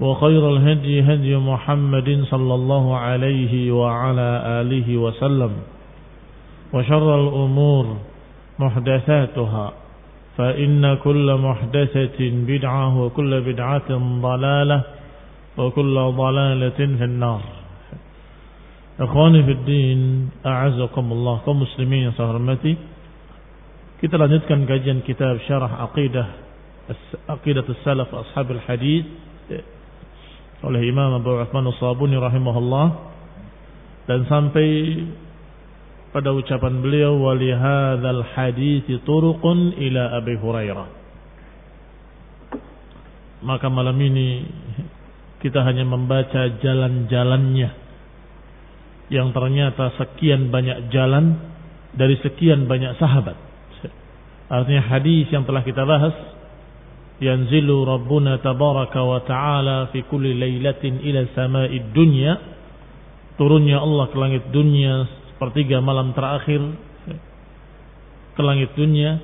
وخير الهدي هدي محمد صلى الله عليه وعلى آله وسلم. وشر الأمور محدثاتها فإن كل محدثة بدعة وكل بدعة ضلالة وكل ضلالة في النار. إخواني في الدين أعزكم الله كمسلمين سهرمتي kita lanjutkan kajian kitab syarah aqidah aqidah salaf ashabul hadis oleh Imam Abu Uthman As-Sabuni rahimahullah. Dan sampai pada ucapan beliau wali hadzal hadis turuqun ila Abi Hurairah. Maka malam ini kita hanya membaca jalan-jalannya yang ternyata sekian banyak jalan dari sekian banyak sahabat. Artinya hadis yang telah kita bahas rabbuna tabaraka wa ta'ala fi kulli lailatin ila sama'id dunya. Turunnya Allah ke langit dunia sepertiga malam terakhir. Ke langit dunia.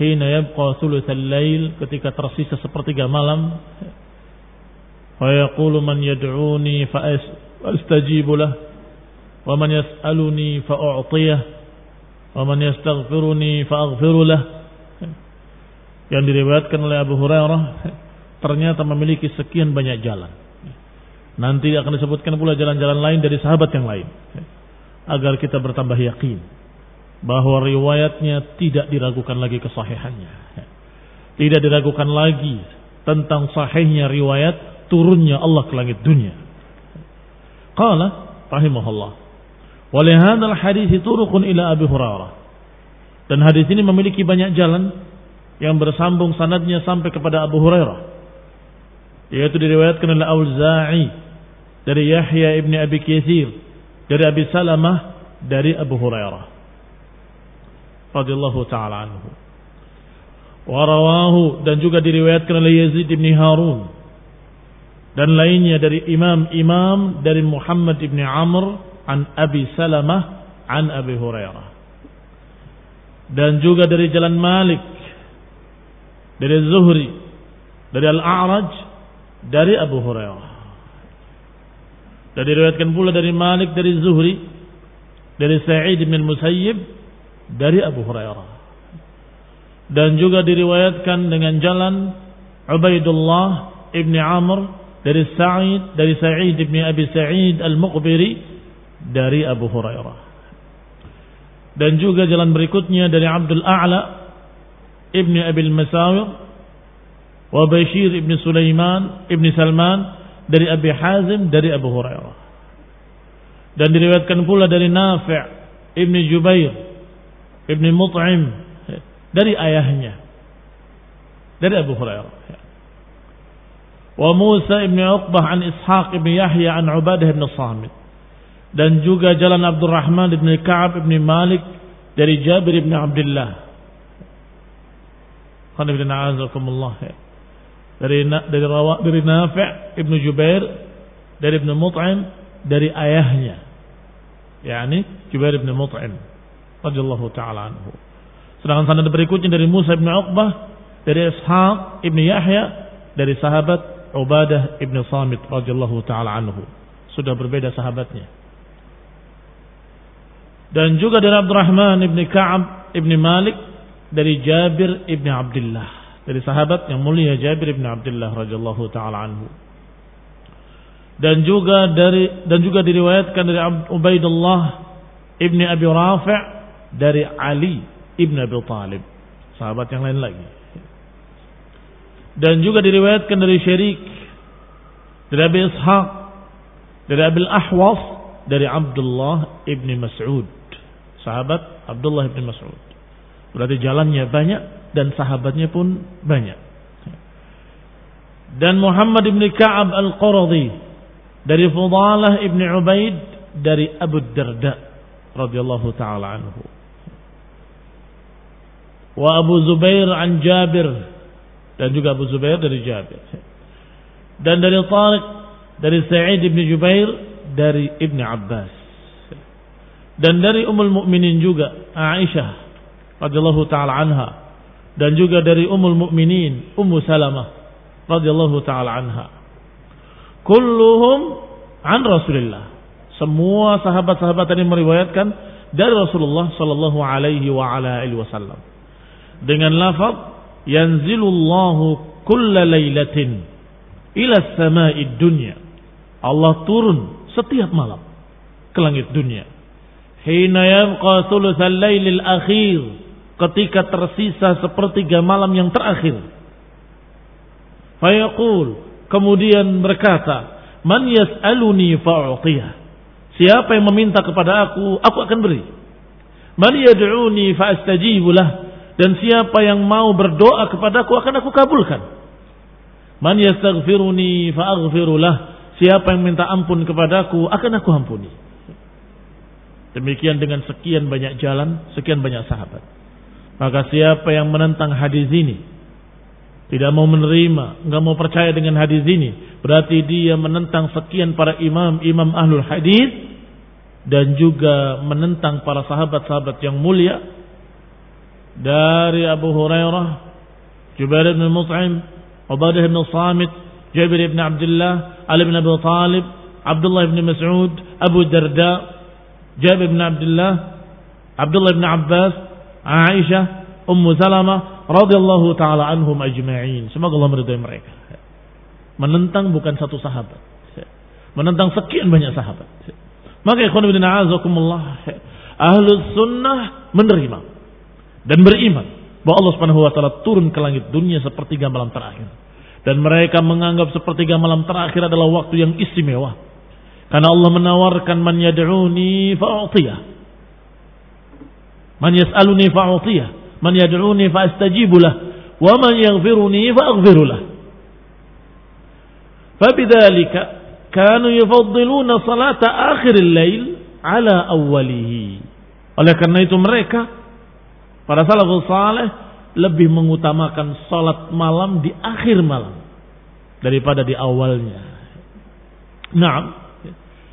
Hina yabqa thulutsal lail ketika tersisa sepertiga malam. Wa yaqulu man yad'uni fa astajibu lah. Wa man yas'aluni fa u'tiyah. Wa man yastaghfiruni fa aghfiru lah yang diriwayatkan oleh Abu Hurairah ternyata memiliki sekian banyak jalan. Nanti akan disebutkan pula jalan-jalan lain dari sahabat yang lain agar kita bertambah yakin bahwa riwayatnya tidak diragukan lagi kesahihannya. Tidak diragukan lagi tentang sahihnya riwayat turunnya Allah ke langit dunia. Qala rahimahullah. Walihadzal hadis turuqun ila Abi Hurairah. Dan hadis ini memiliki banyak jalan yang bersambung sanadnya sampai kepada Abu Hurairah. Yaitu diriwayatkan oleh Auza'i dari Yahya ibni Abi Katsir dari Abi Salamah dari Abu Hurairah radhiyallahu taala anhu. Warawahu dan juga diriwayatkan oleh Yazid bin Harun dan lainnya dari imam-imam dari Muhammad bin Amr an Abi Salamah an Abi Hurairah. Dan juga dari jalan Malik dari Zuhri dari Al-A'raj dari Abu Hurairah. Dan diriwayatkan pula dari Malik dari Zuhri dari Sa'id bin Musayyib dari Abu Hurairah. Dan juga diriwayatkan dengan jalan Ubaidullah ibni Amr dari Sa'id dari Sa'id ibni Abi Sa'id Al-Muqbiri dari Abu Hurairah. Dan juga jalan berikutnya dari Abdul A'la ibni Abi Al-Masawir wa Bashir ibni Sulaiman ibni Salman dari Abi Hazim dari Abu Hurairah. Dan diriwayatkan pula dari Nafi' ibni Jubair ibni Mut'im dari ayahnya dari Abu Hurairah. Wa Musa ibn Uqbah an Ishaq ibn Yahya an Ubadah ibn Samit. Dan juga jalan Abdurrahman ibn Ka'ab ibn Malik dari Jabir ibn Abdullah. Dari dari rawa dari Nafi' ibn Jubair dari ibn Mut'im dari ayahnya. yakni Jubair ibn Mut'im radhiyallahu taala anhu. Sedangkan sanad berikutnya dari Musa ibn Uqbah dari Ishaq ibn Yahya dari sahabat Ubadah ibn Samit radhiyallahu taala anhu. Sudah berbeda sahabatnya. Dan juga dari Abdurrahman ibn Ka'ab ibn Malik dari Jabir ibn Abdullah dari sahabat yang mulia Jabir ibn Abdullah radhiyallahu taala anhu. Dan juga dari dan juga diriwayatkan dari Ubaidullah ibn Abi Rafi' dari Ali ibn Abi Talib. Sahabat yang lain lagi dan juga diriwayatkan dari Syarik dari Abi Ishaq dari Abil Ahwas dari Abdullah ibni Mas'ud sahabat Abdullah ibni Mas'ud berarti jalannya banyak dan sahabatnya pun banyak dan Muhammad ibni Ka'ab al-Quradi dari Fudalah ibni Ubaid dari Abu Darda radhiyallahu taala anhu wa Abu Zubair an Jabir dan juga Abu Zubair dari Jabir. Dan dari Tariq dari Sa'id bin Jubair dari Ibn Abbas. Dan dari Ummul Mukminin juga Aisyah radhiyallahu taala anha dan juga dari Ummul Mukminin Ummu Salamah radhiyallahu taala anha. Kulluhum an Rasulillah. Semua sahabat-sahabat tadi meriwayatkan dari Rasulullah sallallahu alaihi wa ala alihi wasallam. Dengan lafaz yanzilullahu kulla lailatin ila samai dunya. Allah turun setiap malam ke langit dunia. Hina yabqa thulutsal lailil akhir ketika tersisa sepertiga malam yang terakhir. Fayaqul kemudian berkata, "Man yas'aluni fa'utiyah." Siapa yang meminta kepada aku, aku akan beri. Man yad'uni fa'astajibu dan siapa yang mau berdoa kepadaku akan aku kabulkan. Man yastaghfiruni fa'aghfirulah. Siapa yang minta ampun kepadaku akan aku ampuni. Demikian dengan sekian banyak jalan, sekian banyak sahabat. Maka siapa yang menentang hadis ini, tidak mau menerima, nggak mau percaya dengan hadis ini, berarti dia menentang sekian para imam, imam ahlul hadis dan juga menentang para sahabat-sahabat yang mulia. Dari Abu Hurairah, Jubair bin Mut'im, Ubadah bin Samit, Jabir bin Abdullah, Ali bin Abi Talib, Abdullah bin Mas'ud, Abu Darda, Jabir bin Abdullah, Abdullah bin Abbas, Aisyah, Ummu Salamah radhiyallahu taala anhum ajma'in. Semoga Allah meridai mereka. Menentang bukan satu sahabat. Menentang sekian banyak sahabat. Maka ikhwan bin a'azakumullah. Ahlus sunnah menerima dan beriman bahwa Allah Subhanahu wa taala turun ke langit dunia sepertiga malam terakhir. Dan mereka menganggap sepertiga malam terakhir adalah waktu yang istimewa. Karena Allah menawarkan man yad'uni fa'utiyah. Man yas'aluni fa'utiyah. Man yad'uni fa'astajibu lah. Wa man yaghfiruni fa'aghfiru lah. Fabidzalika kanu yufaddiluna salata akhiril lail ala awwalihi. Oleh karena itu mereka Para salafus saleh lebih mengutamakan salat malam di akhir malam daripada di awalnya. Nah,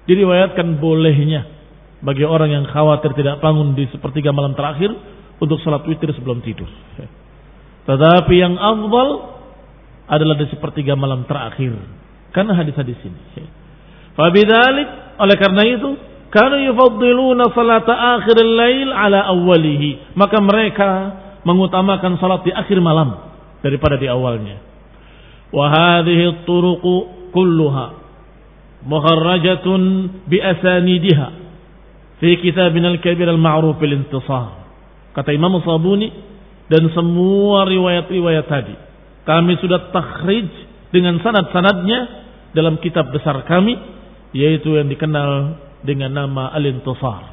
diriwayatkan bolehnya bagi orang yang khawatir tidak bangun di sepertiga malam terakhir untuk salat witir sebelum tidur. Tetapi yang afdal adalah di sepertiga malam terakhir karena hadis-hadis ini. Fabidalik oleh karena itu Kanu yufaddiluna salata akhiril lail ala awwalihi. Maka mereka mengutamakan salat di akhir malam daripada di awalnya. Wa turuqu kulluha mukharrajatun bi asanidiha fi kitabin al-kabir al-ma'ruf al-intisar. Kata Imam Sabuni dan semua riwayat-riwayat tadi kami sudah takhrij dengan sanad-sanadnya dalam kitab besar kami yaitu yang dikenal dengan nama Al-Intisar.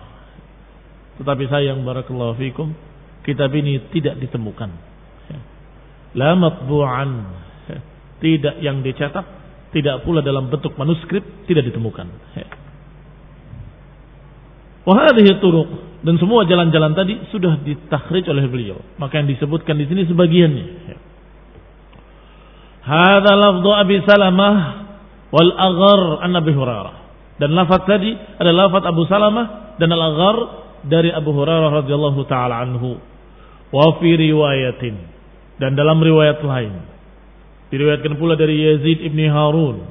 Tetapi sayang barakallahu fikum, kitab ini tidak ditemukan. La matbu'an. Tidak yang dicetak, tidak pula dalam bentuk manuskrip, tidak ditemukan. Wahadihi turuq dan semua jalan-jalan tadi sudah ditakhrij oleh beliau. Maka yang disebutkan di sini sebagiannya. Hada lafdu Abi Salamah wal Aghar an Nabi Hurairah. Dan lafaz tadi adalah lafaz Abu Salamah dan Al-Aghar dari Abu Hurairah radhiyallahu taala anhu. Wa fi riwayatin dan dalam riwayat lain diriwayatkan pula dari Yazid ibni Harun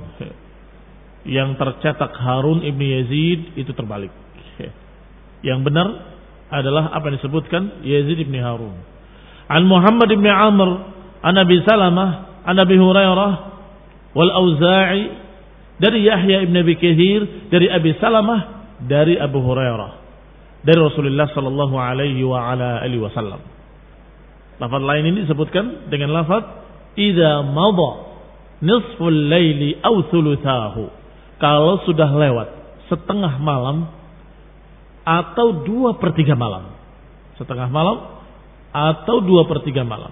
yang tercetak Harun ibni Yazid itu terbalik. Yang benar adalah apa yang disebutkan Yazid ibni Harun. An Muhammad ibni Amr, an Abi Salamah, an Abi Hurairah, wal Auza'i dari Yahya ibn Abi Kathir, dari Abi Salamah, dari Abu Hurairah, dari Rasulullah sallallahu alaihi wa ala alihi wasallam. Lafaz lain ini disebutkan dengan lafaz idza madha nisful laili aw thuluthahu. Kalau sudah lewat setengah malam atau dua per tiga malam. Setengah malam atau dua per tiga malam.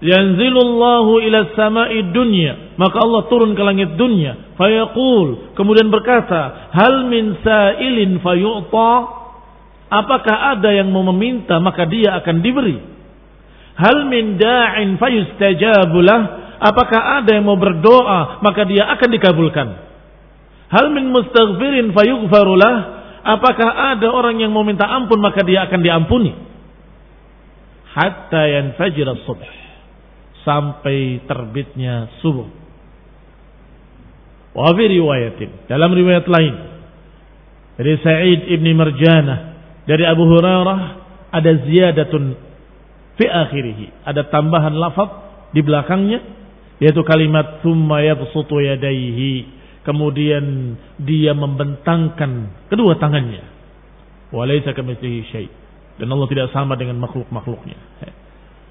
Yanzilullahu ila sama'i dunya. Maka Allah turun ke langit dunia. Fayaqul. Kemudian berkata. Hal min sa'ilin fayu'ta. Apakah ada yang mau meminta maka dia akan diberi. Hal min da'in fayustajabulah. Apakah ada yang mau berdoa maka dia akan dikabulkan. Hal min mustaghfirin fayughfarulah. Apakah ada orang yang mau minta ampun maka dia akan diampuni. Hatta yanfajir as-subh. Sampai terbitnya subuh. Wa riwayatin, dalam riwayat lain. Dari Sa'id ibni Marjanah dari Abu Hurairah ada ziyadatun fi akhirih, ada tambahan lafaz di belakangnya yaitu kalimat summa yabsutu yadayhi kemudian dia membentangkan kedua tangannya walaysa kamitslihi syai dan Allah tidak sama dengan makhluk-makhluknya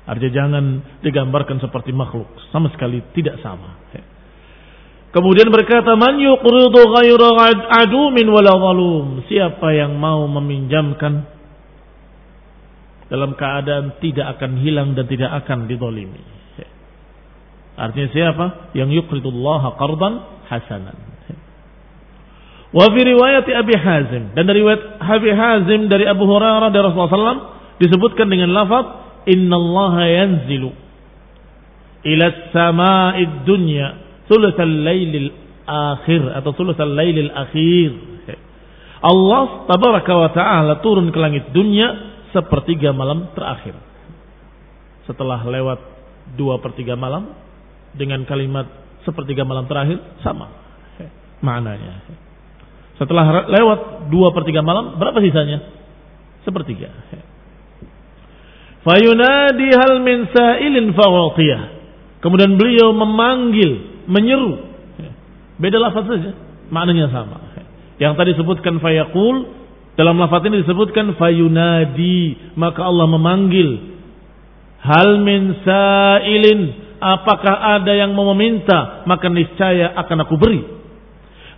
Artinya jangan digambarkan seperti makhluk. Sama sekali tidak sama. Kemudian berkata, Man yuqridu ghaira adumin wala zalum. Siapa yang mau meminjamkan dalam keadaan tidak akan hilang dan tidak akan didolimi. Artinya siapa? Yang yuqridullaha qardan hasanan. Wa fi riwayat Abi Hazim dan dari riwayat Abi Hazim dari Abu Hurairah dari Rasulullah SAW disebutkan dengan lafaz Inna Allah yanzilu ila sama'id dunya thuluthal lailil akhir atau thuluthal lailil akhir. Allah tabaraka wa ta'ala turun ke langit dunia sepertiga malam terakhir. Setelah lewat dua per tiga malam dengan kalimat sepertiga malam terakhir sama maknanya. Setelah lewat dua per tiga malam berapa sisanya? Sepertiga. Fayunadi hal min sa'ilin fawatiyah. Kemudian beliau memanggil, menyeru. Beda lafaz saja, maknanya sama. Yang tadi disebutkan fayaqul, dalam lafaz ini disebutkan fayunadi, maka Allah memanggil. Hal min sa'ilin, apakah ada yang mau meminta, maka niscaya akan aku beri.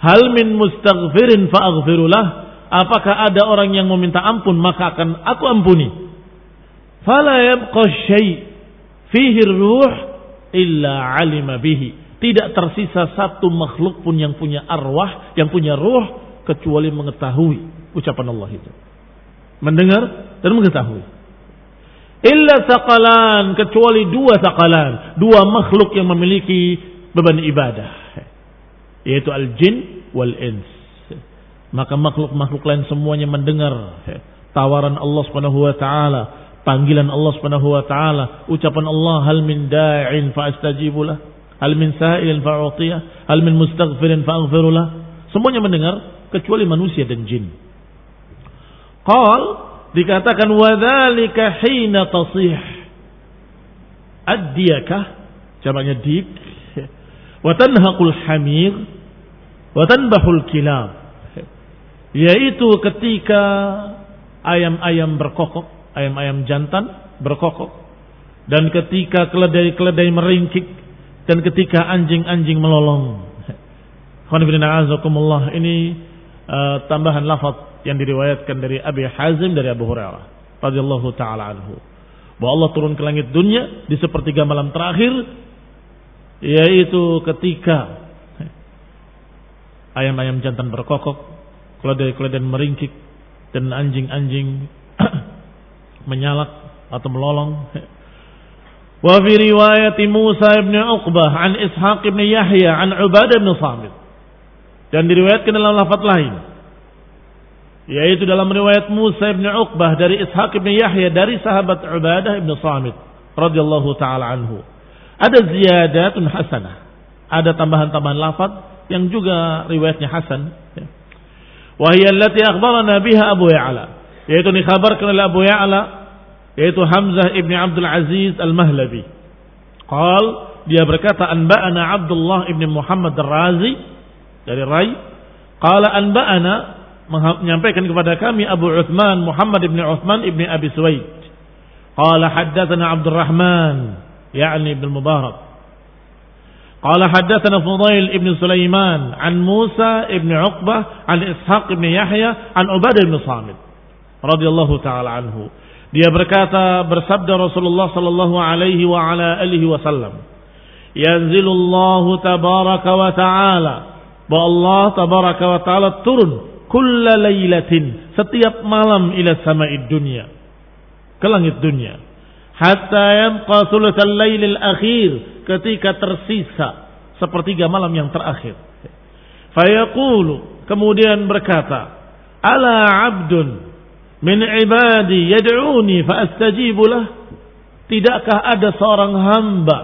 Hal min mustaghfirin fa'aghfirullah, apakah ada orang yang meminta ampun, maka akan aku ampuni fala yabqa syai' fihi ruh illa alima bihi. Tidak tersisa satu makhluk pun yang punya arwah, yang punya ruh kecuali mengetahui ucapan Allah itu. Mendengar dan mengetahui. Illa saqalan kecuali dua saqalan, dua makhluk yang memiliki beban ibadah yaitu al-jin wal ins. Maka makhluk-makhluk lain semuanya mendengar tawaran Allah Subhanahu wa taala panggilan Allah Subhanahu wa taala, ucapan Allah hal min da'in fa astajibulah, hal min sa'ilin fa u'tiyah, hal min mustaghfirin fa. Semuanya mendengar kecuali manusia dan jin. Qal dikatakan wadzalika hina tasih. Ad-diyakah? Jamaknya dik. Wa tanhaqul hamir. Wa tanbahul kilab. Yaitu ketika ayam-ayam berkokok ayam-ayam jantan berkokok. Dan ketika keledai-keledai meringkik. Dan ketika anjing-anjing melolong. Ini uh, tambahan lafaz yang diriwayatkan dari Abi Hazim dari Abu Hurairah radhiyallahu taala anhu. bahwa Allah turun ke langit dunia di sepertiga malam terakhir yaitu ketika ayam-ayam jantan berkokok, keledai-keledai meringkik dan anjing-anjing menyalak atau melolong. Wa fi riwayat Musa ibn Uqbah an Ishaq ibn Yahya an Ubadah ibn Samit. Dan diriwayatkan dalam lafaz lain. Yaitu dalam riwayat Musa ibn Uqbah dari Ishaq ibn Yahya dari sahabat Ubadah ibn Samit radhiyallahu taala anhu. Ada ziyadatun hasanah. Ada tambahan-tambahan lafaz yang juga riwayatnya hasan. Wahia allati akhbarana biha Abu Ya'la. Yaitu dikhabarkan oleh Abu Ya'la yaitu Hamzah ibn Abdul Aziz Al-Mahlabi. Qal dia berkata anba'ana Abdullah ibn Muhammad Ar-Razi dari Rai. Qala anba'ana menyampaikan kepada kami Abu Uthman Muhammad ibn Uthman ibn Abi Suwaid. Qala haddatsana Abdurrahman yakni Ibn Mubarak. Qala haddatsana Fudail ibn Sulaiman an Musa ibn Uqbah an Ishaq ibn Yahya an Ubadah ibn Samit radhiyallahu taala anhu. Dia berkata bersabda Rasulullah sallallahu alaihi wa ala alihi wasallam. Yanzilullahu tabaraka wa ta'ala. Bahwa Allah tabaraka wa ta'ala turun kulla lailatin setiap malam ila sama'id dunya ke langit dunia hatta yabqa thulutsal lailil akhir ketika tersisa sepertiga malam yang terakhir. Fayaqulu kemudian berkata, "Ala 'abdun min ibadi yad'uni fa astajibu lah?" Tidakkah ada seorang hamba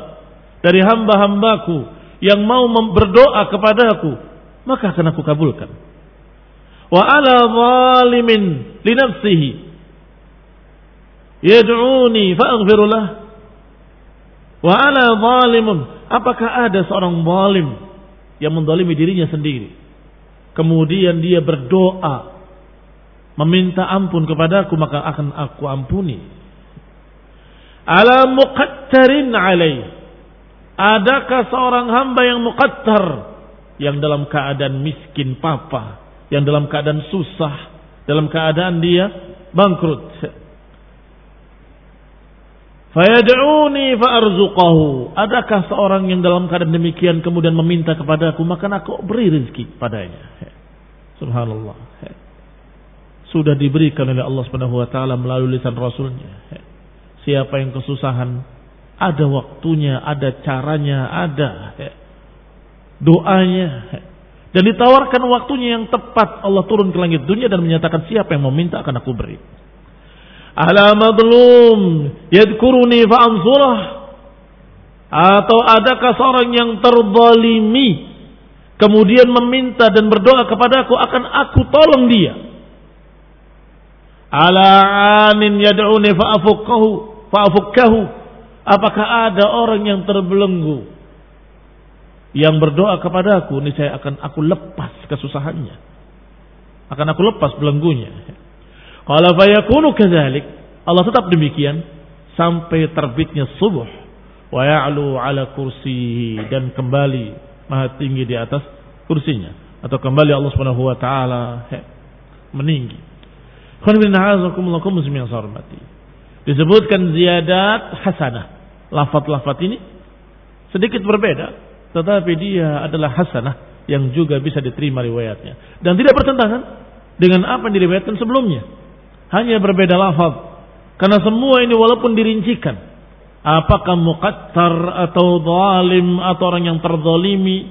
dari hamba-hambaku yang mau berdoa kepadaku, maka akan aku kabulkan. Wa ala zalimin li nafsihi. Yad'uni fa'aghfirullah wa ana zalimun. Apakah ada seorang zalim yang mendolimi dirinya sendiri? Kemudian dia berdoa meminta ampun kepadaku maka akan aku ampuni. Ala muqattarin alai adakah seorang hamba yang muqattar yang dalam keadaan miskin papa yang dalam keadaan susah dalam keadaan dia bangkrut Fayad'uni fa'arzuqahu. Adakah seorang yang dalam keadaan demikian kemudian meminta kepadaku, maka aku beri rezeki padanya. Subhanallah. Sudah diberikan oleh Allah Subhanahu wa taala melalui lisan rasulnya. Siapa yang kesusahan, ada waktunya, ada caranya, ada doanya. Dan ditawarkan waktunya yang tepat. Allah turun ke langit dunia dan menyatakan siapa yang meminta akan aku beri? Ala madlum yadkuruni fa'ansurah atau adakah seorang yang terzalimi kemudian meminta dan berdoa kepadaku akan aku tolong dia? Ala anin yad'uni fa'afukkahu fa'afukkahu apakah ada orang yang terbelenggu yang berdoa kepadaku ini saya akan aku lepas kesusahannya. Akan aku lepas belenggunya. Qala fayakunu kadzalik. Allah tetap demikian. Sampai terbitnya subuh. Wa ya'lu ala kursihi dan kembali maha tinggi di atas kursinya. Atau kembali Allah Subhanahu wa taala meninggi. Disebutkan ziyadat hasanah. Lafat-lafat ini sedikit berbeda, tetapi dia adalah hasanah yang juga bisa diterima riwayatnya dan tidak bertentangan dengan apa yang diriwayatkan sebelumnya. Hanya berbeda lafaz. Karena semua ini walaupun dirincikan. Apakah muqattar atau zalim atau orang yang terzalimi.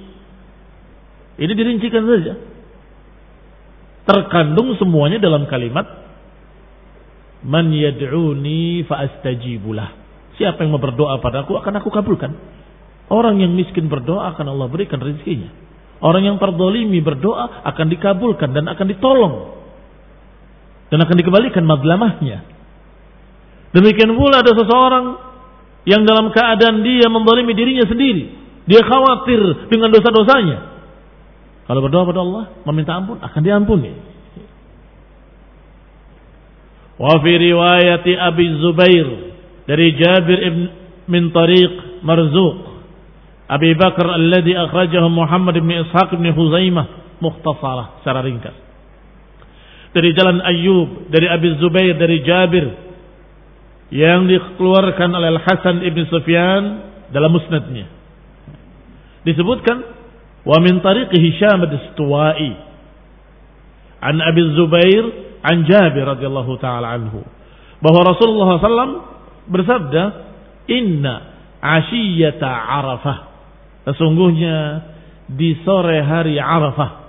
Ini dirincikan saja. Terkandung semuanya dalam kalimat. Man yad'uni fa'astajibulah. Siapa yang mau berdoa padaku akan aku kabulkan. Orang yang miskin berdoa akan Allah berikan rezekinya. Orang yang terzalimi berdoa akan dikabulkan dan akan ditolong dan akan dikembalikan madlamahnya. Demikian pula ada seseorang yang dalam keadaan dia membalimi dirinya sendiri. Dia khawatir dengan dosa-dosanya. Kalau berdoa pada Allah, meminta ampun, akan diampuni. Wa fi riwayat Abi Zubair dari Jabir ibn min tariq Marzuq Abi Bakar alladhi akhrajahu Muhammad ibn Ishaq ibn Huzaimah mukhtasarah secara ringkas dari jalan Ayyub, dari Abi Zubair, dari Jabir. yang dikeluarkan oleh Al Hasan ibn Sufyan dalam musnadnya. Disebutkan wa min tariqi Hisham ad-Duwai an Abi Zubair an Jabir radhiyallahu taala anhu bahwa Rasulullah SAW bersabda inna ashiyata Arafah sesungguhnya di sore hari Arafah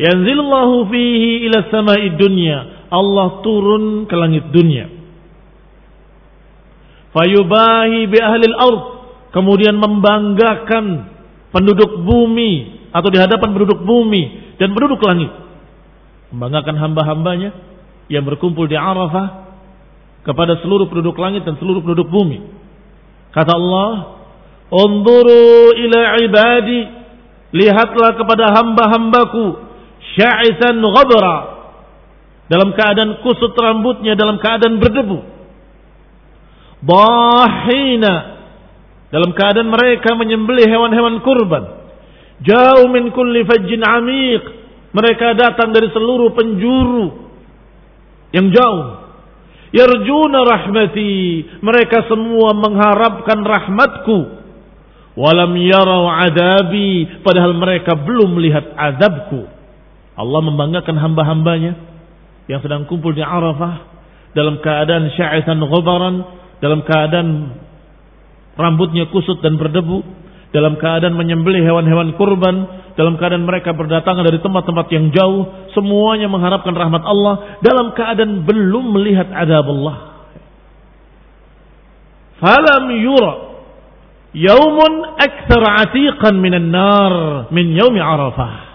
yanzilullahu fihi ila samai dunya Allah turun ke langit dunia. Fayubahi bi ahli al-ard kemudian membanggakan penduduk bumi atau di hadapan penduduk bumi dan penduduk langit. Membanggakan hamba-hambanya yang berkumpul di Arafah kepada seluruh penduduk langit dan seluruh penduduk bumi. Kata Allah Unduru ila ibadi lihatlah kepada hamba-hambaku sya'isan ghabra dalam keadaan kusut rambutnya dalam keadaan berdebu Bahina dalam keadaan mereka menyembelih hewan-hewan kurban. Jauh min kulli fajjin amiq. Mereka datang dari seluruh penjuru yang jauh. Yarjuna rahmati. Mereka semua mengharapkan rahmatku. Walam yarau adabi. Padahal mereka belum melihat azabku. Allah membanggakan hamba-hambanya yang sedang kumpul di Arafah dalam keadaan sya'isan ghubaran dalam keadaan rambutnya kusut dan berdebu, dalam keadaan menyembelih hewan-hewan kurban, dalam keadaan mereka berdatangan dari tempat-tempat yang jauh, semuanya mengharapkan rahmat Allah dalam keadaan belum melihat adab Allah. Falam yura yaumun akthar atiqan minan nar min yaumi Arafah.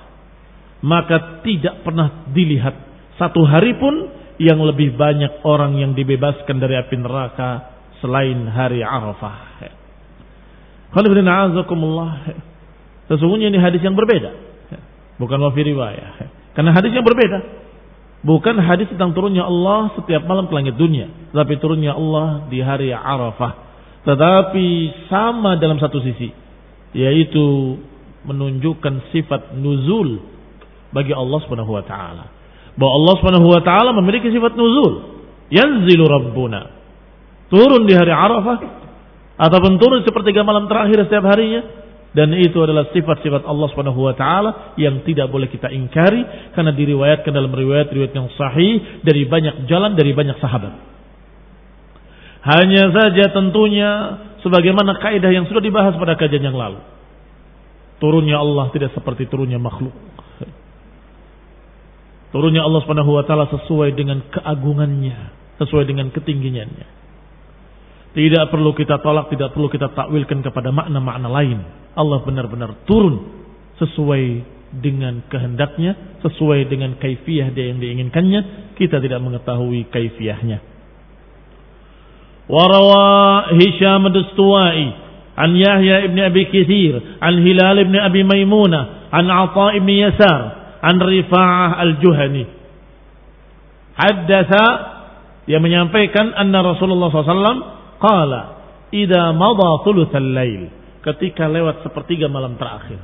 Maka tidak pernah dilihat satu hari pun yang lebih banyak orang yang dibebaskan dari api neraka selain hari Arafah. Sesungguhnya ini hadis yang berbeda. Bukan wafi riwayah. Karena hadis yang berbeda. Bukan hadis tentang turunnya Allah setiap malam ke langit dunia. Tapi turunnya Allah di hari Arafah. Tetapi sama dalam satu sisi. Yaitu menunjukkan sifat nuzul bagi Allah Subhanahu wa taala. Bahwa Allah Subhanahu wa taala memiliki sifat nuzul. Yanzilu Rabbuna turun di hari Arafah ataupun turun sepertiga malam terakhir setiap harinya dan itu adalah sifat-sifat Allah Subhanahu wa taala yang tidak boleh kita ingkari karena diriwayatkan dalam riwayat-riwayat yang sahih dari banyak jalan dari banyak sahabat. Hanya saja tentunya sebagaimana kaidah yang sudah dibahas pada kajian yang lalu. Turunnya Allah tidak seperti turunnya makhluk. Turunnya Allah Subhanahu wa taala sesuai dengan keagungannya, sesuai dengan ketinggiannya. Tidak perlu kita tolak, tidak perlu kita takwilkan kepada makna-makna lain. Allah benar-benar turun sesuai dengan kehendaknya, sesuai dengan kaifiyah dia yang diinginkannya. Kita tidak mengetahui kaifiyahnya. Warawa Hisham Dustuwai an Yahya ibn Abi Kithir an Hilal ibn Abi Maimunah an Ata ibn Yasar an Rifa'ah al-Juhani haddatha yang menyampaikan anna Rasulullah SAW Qala idza madha thulutsal lail ketika lewat sepertiga malam terakhir.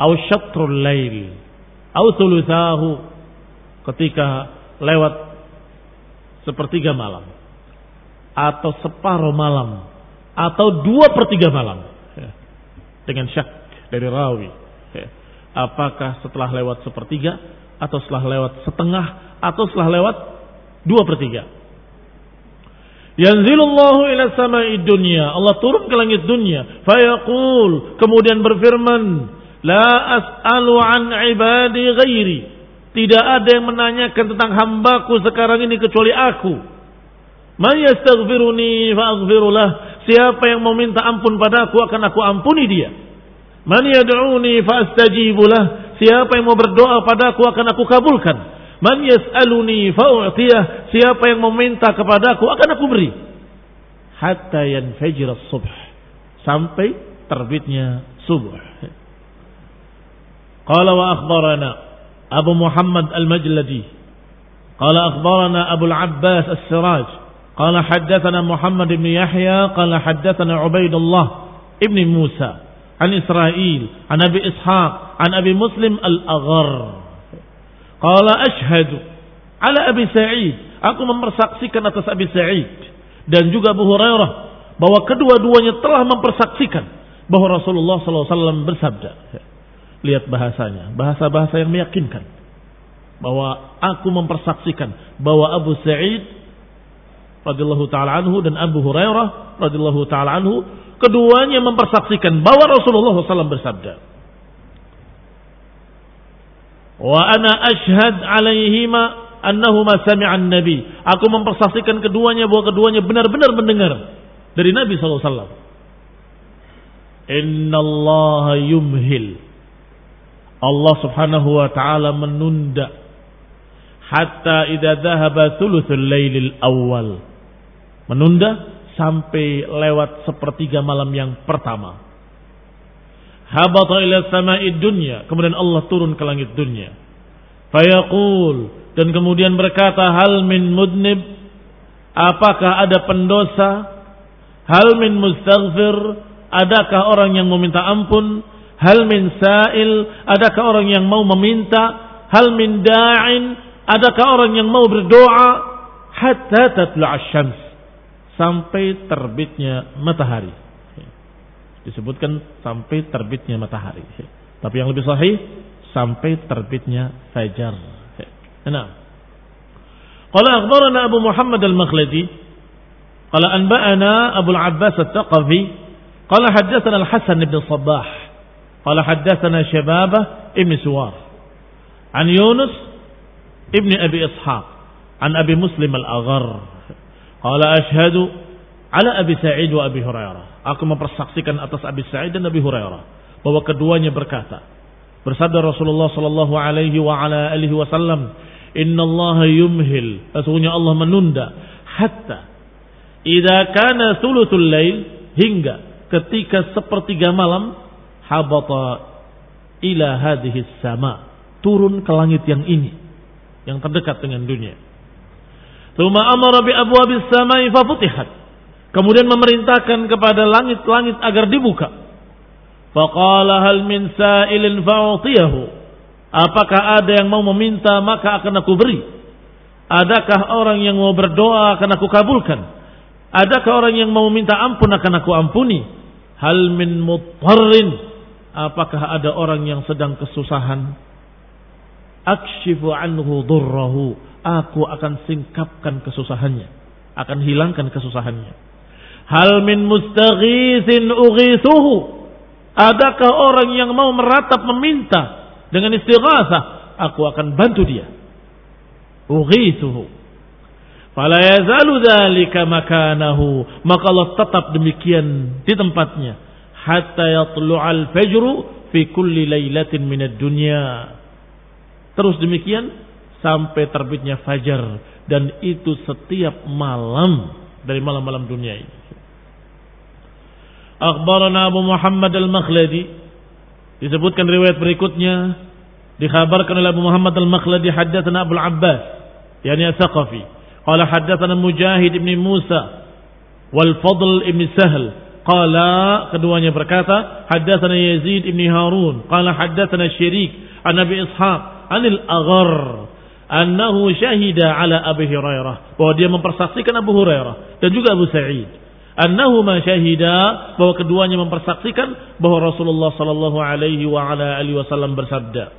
Au syatrul lail au thulutsahu ketika lewat sepertiga malam atau separuh malam atau dua per tiga malam dengan syak dari rawi apakah setelah lewat sepertiga atau setelah lewat setengah atau setelah lewat dua per tiga Yanzilullahu ila sama'i dunya. Allah turun ke langit dunia. Fayaqul. Kemudian berfirman. La as'alu an ibadi ghairi. Tidak ada yang menanyakan tentang hambaku sekarang ini kecuali aku. Man yastaghfiruni fa'aghfirullah. Siapa yang mau minta ampun padaku akan aku ampuni dia. Man yad'uni fa'astajibulah. Siapa yang mau berdoa padaku akan aku kabulkan. Man yas'aluni fa'u'tiyah. Siapa yang meminta kepadaku akan aku beri. Hatta yanfajir subh Sampai terbitnya subuh. Qala wa akhbarana Abu Muhammad al-Majladi. Qala akhbarana Abu al-Abbas al-Siraj. Qala haddathana Muhammad ibn Yahya. Qala haddathana Ubaidullah ibn Musa. An Israel. An Abi Ishaq. An Abi Muslim al-Aghar. Qala ashhadu ala Abi Sa'id Aku mempersaksikan atas Abi Sa'id dan juga Abu Hurairah bahwa kedua-duanya telah mempersaksikan bahwa Rasulullah SAW bersabda. Lihat bahasanya, bahasa-bahasa yang meyakinkan bahwa aku mempersaksikan bahwa Abu Sa'id radhiyallahu taala anhu dan Abu Hurairah radhiyallahu taala anhu keduanya mempersaksikan bahwa Rasulullah SAW bersabda. Wa ana ashhad alaihima annahuma sami'an nabi. Aku mempersaksikan keduanya bahwa keduanya benar-benar mendengar dari Nabi SAW. Inna Allah yumhil. Allah subhanahu wa ta'ala menunda. Hatta idha dhahaba thuluthul laylil awal. Menunda sampai lewat sepertiga malam yang pertama. Habata ila sama'i dunya. Kemudian Allah turun ke langit dunia. Fayaqul dan kemudian berkata hal min mudnib? Apakah ada pendosa? Hal min mustaghfir? Adakah orang yang meminta ampun? Hal min sa'il? Adakah orang yang mau meminta? Hal min da'in? Adakah orang yang mau berdoa? Hatta tatlu'asy syams sampai terbitnya matahari. Disebutkan sampai terbitnya matahari. Tapi yang lebih sahih sampai terbitnya fajar. Nah. Qala akhbarana Abu Muhammad al-Makhladi qala anba'ana Abu al-Abbas al-Thaqafi qala haddatsana al-Hasan ibn Sabbah qala haddatsana Shababah ibn Suwar an Yunus ibn Abi Ishaq an Abi Muslim al-Aghar Qala ashhadu ala Abi Sa'id wa Abi Hurairah. Aku mempersaksikan atas Abi Sa'id dan Abi Hurairah bahwa keduanya berkata, bersabda Rasulullah sallallahu alaihi wa ala alihi wasallam, "Inna Allah yumhil." Eh, Sesungguhnya Allah menunda hatta idza kana thulutsul lail hingga ketika sepertiga malam habata ila hadhihi sama turun ke langit yang ini yang terdekat dengan dunia Thumma amara bi abwabis samai fafutihat. Kemudian memerintahkan kepada langit-langit agar dibuka. Faqala hal min sa'ilin fa'utiyahu. Apakah ada yang mau meminta maka akan aku beri? Adakah orang yang mau berdoa akan aku kabulkan? Adakah orang yang mau minta ampun akan aku ampuni? Hal min mutarrin. Apakah ada orang yang sedang kesusahan? Akshifu anhu durrahu. Aku akan singkapkan kesusahannya. Akan hilangkan kesusahannya. Hal min mustaghithin ughithuhu. Adakah orang yang mau meratap meminta dengan istighatsah aku akan bantu dia ughithuhu fala yazalu dzalika makanahu maka Allah tetap demikian di tempatnya hatta yatlu'al fajru fi kulli lailatin minad dunya terus demikian sampai terbitnya fajar. Dan itu setiap malam dari malam-malam dunia ini. Akhbarana Abu Muhammad Al-Makhladi. Disebutkan riwayat berikutnya. Dikhabarkan oleh Abu Muhammad Al-Makhladi haddatsana Abu Al-Abbas yakni As-Saqafi. Qala haddatsana Mujahid ibn Musa wal Fadl ibn Sahl. Qala keduanya berkata haddatsana Yazid ibn Harun. Qala haddatsana Syirik an Abi Ishaq anil Aghar annahu syahida ala Abi Hurairah. Bahwa dia mempersaksikan Abu Hurairah dan juga Abu Sa'id. Annahuma syahida bahwa keduanya mempersaksikan bahwa Rasulullah sallallahu alaihi wa ala alihi wasallam bersabda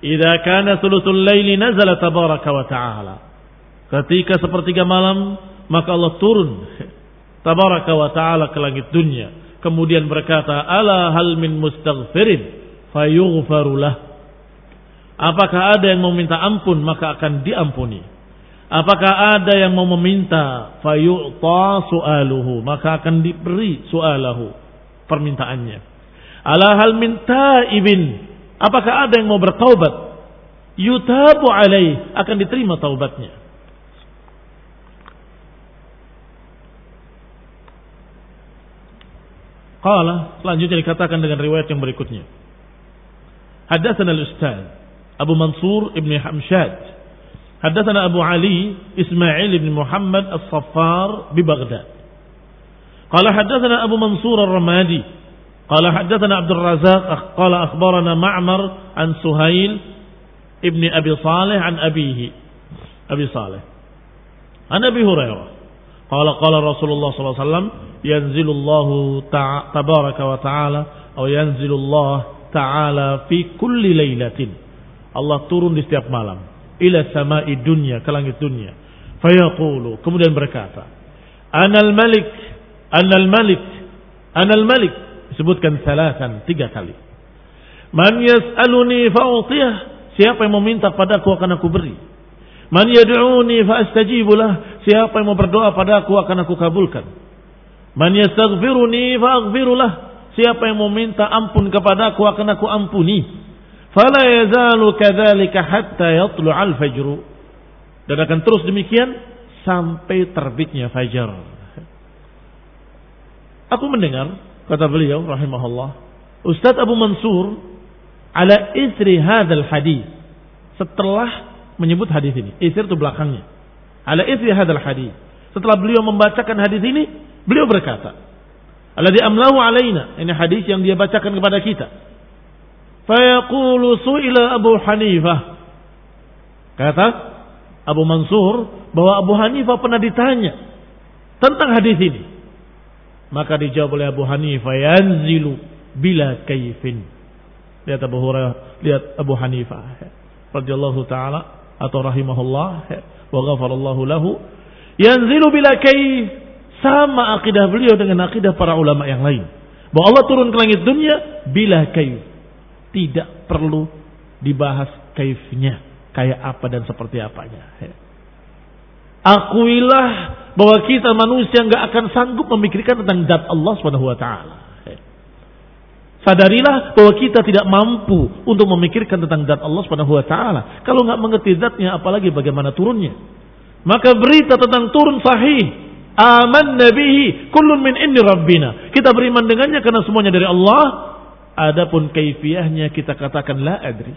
"Idza kana thuluthul laili nazala tabaraka wa ta'ala." Ketika sepertiga malam maka Allah turun tabaraka wa ta'ala ke langit dunia. Kemudian berkata ala hal min mustaghfirin fayughfaru lah Apakah ada yang meminta ampun maka akan diampuni Apakah ada yang mau meminta fayu'ta su'aluhu maka akan diberi su'alahu permintaannya. Ala hal min taibin apakah ada yang mau bertaubat yutabu alaih akan diterima taubatnya. Qala selanjutnya dikatakan dengan riwayat yang berikutnya. Hadatsana al-Ustaz أبو منصور ابن حمشاد. حدثنا أبو علي إسماعيل بن محمد الصفار ببغداد. قال حدثنا أبو منصور الرمادي. قال حدثنا عبد الرزاق قال أخبرنا معمر عن سهيل ابن أبي صالح عن أبيه أبي صالح. عن أبي هريرة. قال قال رسول الله صلى الله عليه وسلم ينزل الله تبارك وتعالى أو ينزل الله تعالى في كل ليلة. Allah turun di setiap malam. Ila sama'i dunya, ke langit dunia. Fayaqulu, kemudian berkata, Anal malik, anal malik, anal malik. Sebutkan salasan, tiga kali. Man yas'aluni fa'utiyah. Siapa yang meminta padaku akan aku beri. Man yad'uni fa astajibulah. Siapa yang mau berdoa padaku akan aku kabulkan. Man yastaghfiruni fa aghfirulah. Siapa yang mau minta ampun kepadaku akan aku ampuni. Fala yazalu kadzalika hatta yatlu'al fajru. Dan akan terus demikian sampai terbitnya fajar. Aku mendengar kata beliau rahimahullah, Ustaz Abu Mansur ala isri hadzal hadis. Setelah menyebut hadis ini. Isir itu belakangnya. Ala isri hadal hadis. Setelah beliau membacakan hadis ini, beliau berkata, Alladhi amlahu alaina. Ini hadis yang dia bacakan kepada kita. Fayaqulu su'ila Abu Hanifah. Kata Abu Mansur bahwa Abu Hanifah pernah ditanya tentang hadis ini. Maka dijawab oleh Abu Hanifah, yanzilu bila kaifin. Lihat Abu Hurairah, lihat Abu Hanifah radhiyallahu taala atau rahimahullah wa ghafarallahu lahu yanzilu bila kaif sama akidah beliau dengan akidah para ulama yang lain bahwa Allah turun ke langit dunia bila kaif tidak perlu dibahas kaifnya kayak apa dan seperti apanya akuilah bahwa kita manusia nggak akan sanggup memikirkan tentang zat Allah Subhanahu wa taala Sadarilah bahwa kita tidak mampu untuk memikirkan tentang zat Allah Subhanahu wa taala. Kalau nggak mengerti zatnya apalagi bagaimana turunnya. Maka berita tentang turun sahih. Aman nabihi kullun min inni rabbina. Kita beriman dengannya karena semuanya dari Allah. Adapun kaifiahnya kita katakan la adri.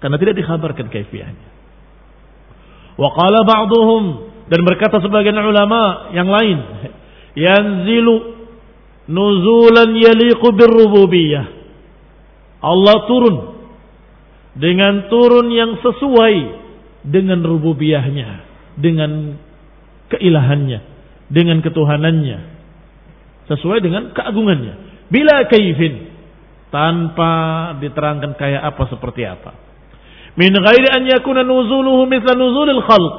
Karena tidak dikhabarkan kaifiahnya. Wa qala ba'duhum dan berkata sebagian ulama yang lain, yanzilu nuzulan yaliqu birrububiyah. Allah turun dengan turun yang sesuai dengan rububiyahnya, dengan keilahannya, dengan ketuhanannya, sesuai dengan keagungannya. Bila kaifin, tanpa diterangkan kayak apa seperti apa. Min ghairi an yakuna nuzuluhu mithla nuzulil khalq.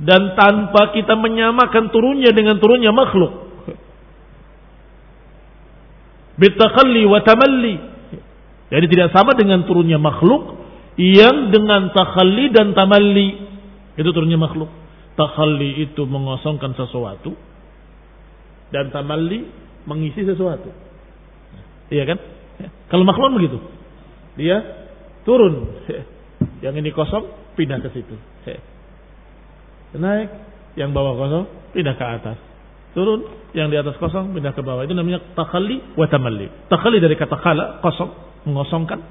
Dan tanpa kita menyamakan turunnya dengan turunnya makhluk bitakhalli wa tamalli. Jadi tidak sama dengan turunnya makhluk yang dengan takhalli dan tamalli. Itu turunnya makhluk. Takhalli itu mengosongkan sesuatu dan tamalli mengisi sesuatu. Iya kan? Kalau makhluk begitu. Dia turun. Yang ini kosong pindah ke situ. Naik, yang bawah kosong pindah ke atas. Turun, yang di atas kosong pindah ke bawah. Itu namanya takhalli wa tamalli. Takhalli dari kata khala, kosong, mengosongkan.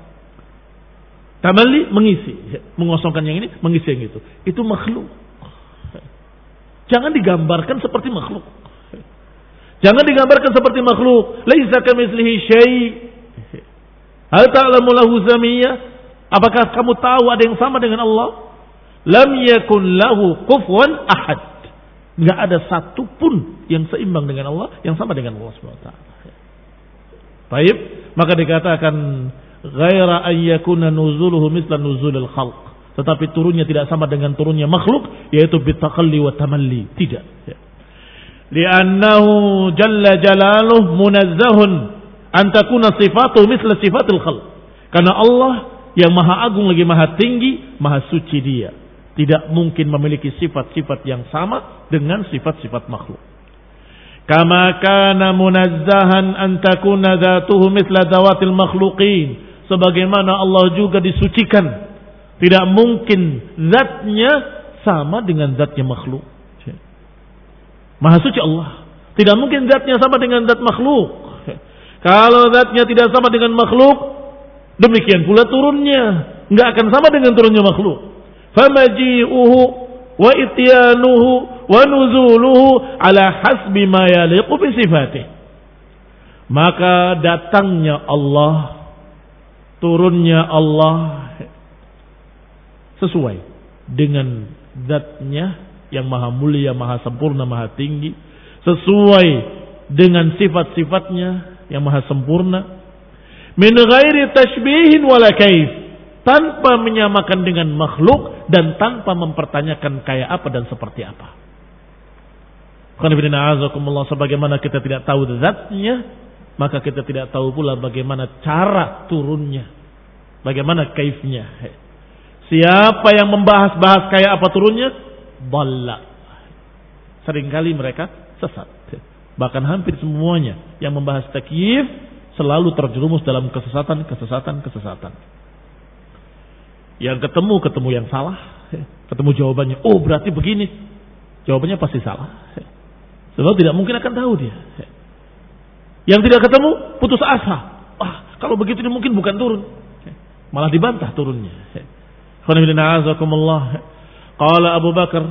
Tamalli mengisi, mengosongkan yang ini, mengisi yang itu. Itu makhluk. Jangan digambarkan seperti makhluk. Jangan digambarkan seperti makhluk. Laisa kamitslihi syai'. Hal ta'lamu lahu samiyah? Apakah kamu tahu ada yang sama dengan Allah? Lam yakun lahu kufuwan ahad. Nggak ada satupun yang seimbang dengan Allah, yang sama dengan Allah SWT. Baik, maka dikatakan ghaira ayyakuna nuzuluhu misla nuzulil khalq. Tetapi turunnya tidak sama dengan turunnya makhluk, yaitu bitaqalli wa tamalli. Tidak. Ya. Liannahu jalla jalaluh munazzahun an takuna sifatuhu misla sifatil khalq. Karena Allah yang maha agung lagi maha tinggi, maha suci dia tidak mungkin memiliki sifat-sifat yang sama dengan sifat-sifat makhluk. Kama kana munazzahan an takuna dzatuhu mithla dzawatil makhluqin. Sebagaimana Allah juga disucikan. Tidak mungkin zatnya sama dengan zatnya makhluk. Maha suci Allah. Tidak mungkin zatnya sama dengan zat makhluk. Kalau zatnya tidak sama dengan makhluk, demikian pula turunnya. Nggak akan sama dengan turunnya makhluk famaji'uhu wa ityanuhu wa nuzuluhu ala hasbi ma yaliqu maka datangnya Allah turunnya Allah sesuai dengan zatnya yang maha mulia, maha sempurna, maha tinggi. Sesuai dengan sifat-sifatnya yang maha sempurna. Min ghairi tashbihin wala kaif. Tanpa menyamakan dengan makhluk dan tanpa mempertanyakan kayak apa dan seperti apa. Sebagaimana kita tidak tahu zatnya, maka kita tidak tahu pula bagaimana cara turunnya. Bagaimana kaifnya. Siapa yang membahas-bahas kayak apa turunnya, balla. Seringkali mereka sesat. Bahkan hampir semuanya yang membahas takyif selalu terjerumus dalam kesesatan, kesesatan, kesesatan. Yang ketemu ketemu yang salah, ketemu jawabannya. Oh berarti begini, jawabannya pasti salah. Sebab tidak mungkin akan tahu dia. Yang tidak ketemu putus asa. Ah, kalau begitu ini mungkin bukan turun. Malah dibantah turunnya. Qala Abu Bakar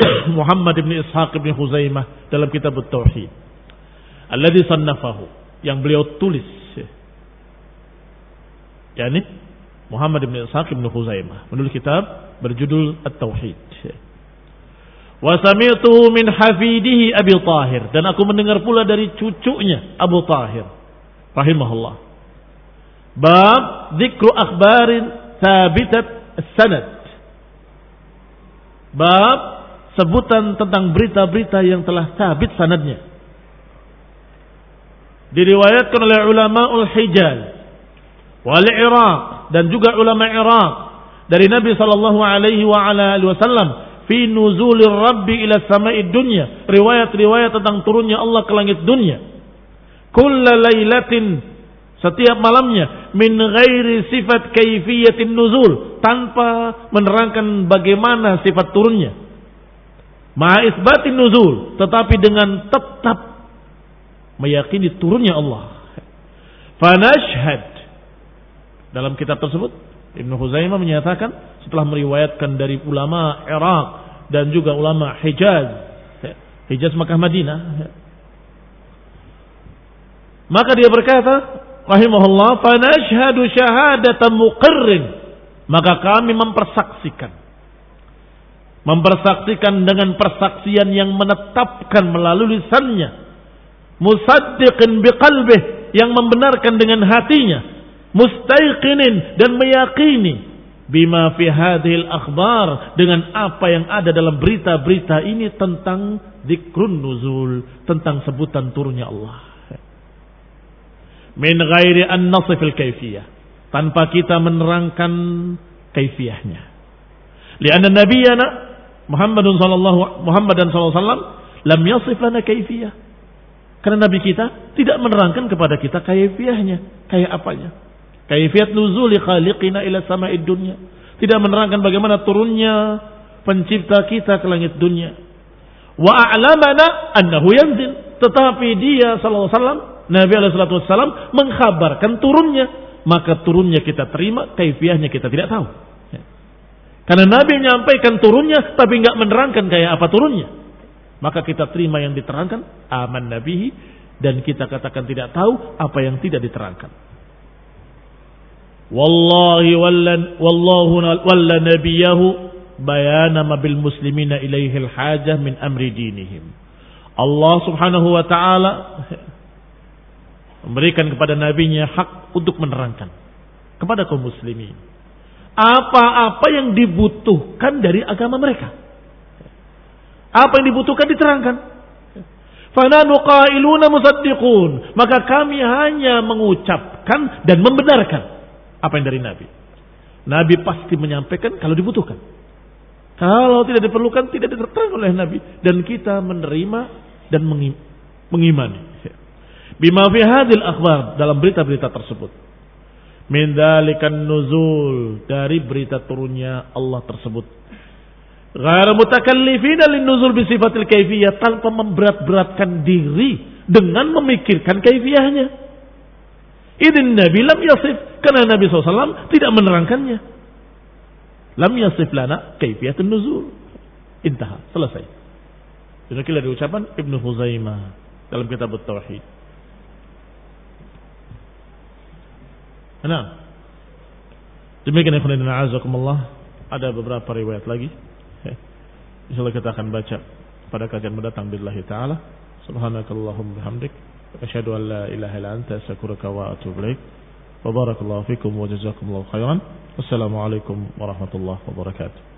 Muhammad bin Ishaq bin Huzaimah dalam kitab Tauhid. Alladhi sannafahu yang beliau tulis. Yani Muhammad bin Ishaq bin Huzaimah menulis kitab berjudul At-Tauhid. Wa sami'tuhu min hafidihi Abi Tahir dan aku mendengar pula dari cucunya Abu Tahir rahimahullah. Bab dzikru akhbarin thabitat sanad. Bab sebutan tentang berita-berita yang telah sabit sanadnya. Diriwayatkan oleh ulama ul-Hijaz wal Iraq dan juga ulama Iraq dari Nabi sallallahu alaihi wasallam fi nuzulir rabbi ila sama'id dunya. Riwayat-riwayat tentang turunnya Allah ke langit dunia. Kulla lailatin setiap malamnya min ghairi sifat kaifiyatin nuzul tanpa menerangkan bagaimana sifat turunnya. Ma isbatin nuzul tetapi dengan tetap meyakini turunnya Allah. Fanashhad dalam kitab tersebut Ibnu Huzaimah menyatakan setelah meriwayatkan dari ulama Irak dan juga ulama Hijaz, Hijaz Makkah Madinah. Maka dia berkata, rahimahullah, "Fanashhadu syahadatan muqirrin." Maka kami mempersaksikan mempersaksikan dengan persaksian yang menetapkan melalui lisannya musaddiqin biqalbih yang membenarkan dengan hatinya mustaiqinin dan meyakini bima fi hadhil akhbar dengan apa yang ada dalam berita-berita ini tentang zikrun nuzul, tentang sebutan turunnya Allah. Min ghairi an nasifil kaifiyah. Tanpa kita menerangkan kaifiyahnya. Lianna nabiyana Muhammadun sallallahu Muhammadan sallallahu wasallam lam yasif lana kaifiyah. Karena Nabi kita tidak menerangkan kepada kita kaifiyahnya, kayak apanya. Kaifiyat nuzuli khaliqina ila sama'id dunya. Tidak menerangkan bagaimana turunnya pencipta kita ke langit dunia. Wa a'lamana annahu yanzil. Tetapi dia sallallahu alaihi wasallam, Nabi alaihi wasallam mengkhabarkan turunnya. Maka turunnya kita terima, kaifiyahnya kita tidak tahu. Ya. Karena Nabi menyampaikan turunnya tapi nggak menerangkan kayak apa turunnya. Maka kita terima yang diterangkan, aman nabihi dan kita katakan tidak tahu apa yang tidak diterangkan. Wallahi wallahu walla nabiyahu bayana bil muslimina ilaihi al hajah min amri dinihim. Allah Subhanahu wa taala memberikan kepada nabinya hak untuk menerangkan kepada kaum muslimin apa-apa yang dibutuhkan dari agama mereka. Apa yang dibutuhkan diterangkan. Fananu qailuna musaddiqun. Maka kami hanya mengucapkan dan membenarkan apa yang dari Nabi. Nabi pasti menyampaikan kalau dibutuhkan. Kalau tidak diperlukan tidak diterang oleh Nabi dan kita menerima dan mengimani. Bima fi hadil akhbar dalam berita-berita tersebut. Min dalikan nuzul dari berita turunnya Allah tersebut. Ghair mutakallifina lin nuzul bi sifatil kaifiyah tanpa memberat-beratkan diri dengan memikirkan kaifiyahnya. Idin Nabi lam yasif. Karena Nabi SAW tidak menerangkannya. Lam yasif lana kaifiyatun nuzul. Intaha. Selesai. Demikian dari ucapan Ibnu Huzaimah dalam kitab Tauhid. Nah. Demikian ikhwan azakumullah ada beberapa riwayat lagi. Ya. Insyaallah kita akan baca pada kajian mendatang billahi taala. Subhanakallahumma bihamdik asyhadu an la ilaha illa anta astaghfiruka wa atubu ilaik. Wa barakallahu fikum wa jazakumullahu khairan. Wassalamualaikum warahmatullahi wabarakatuh.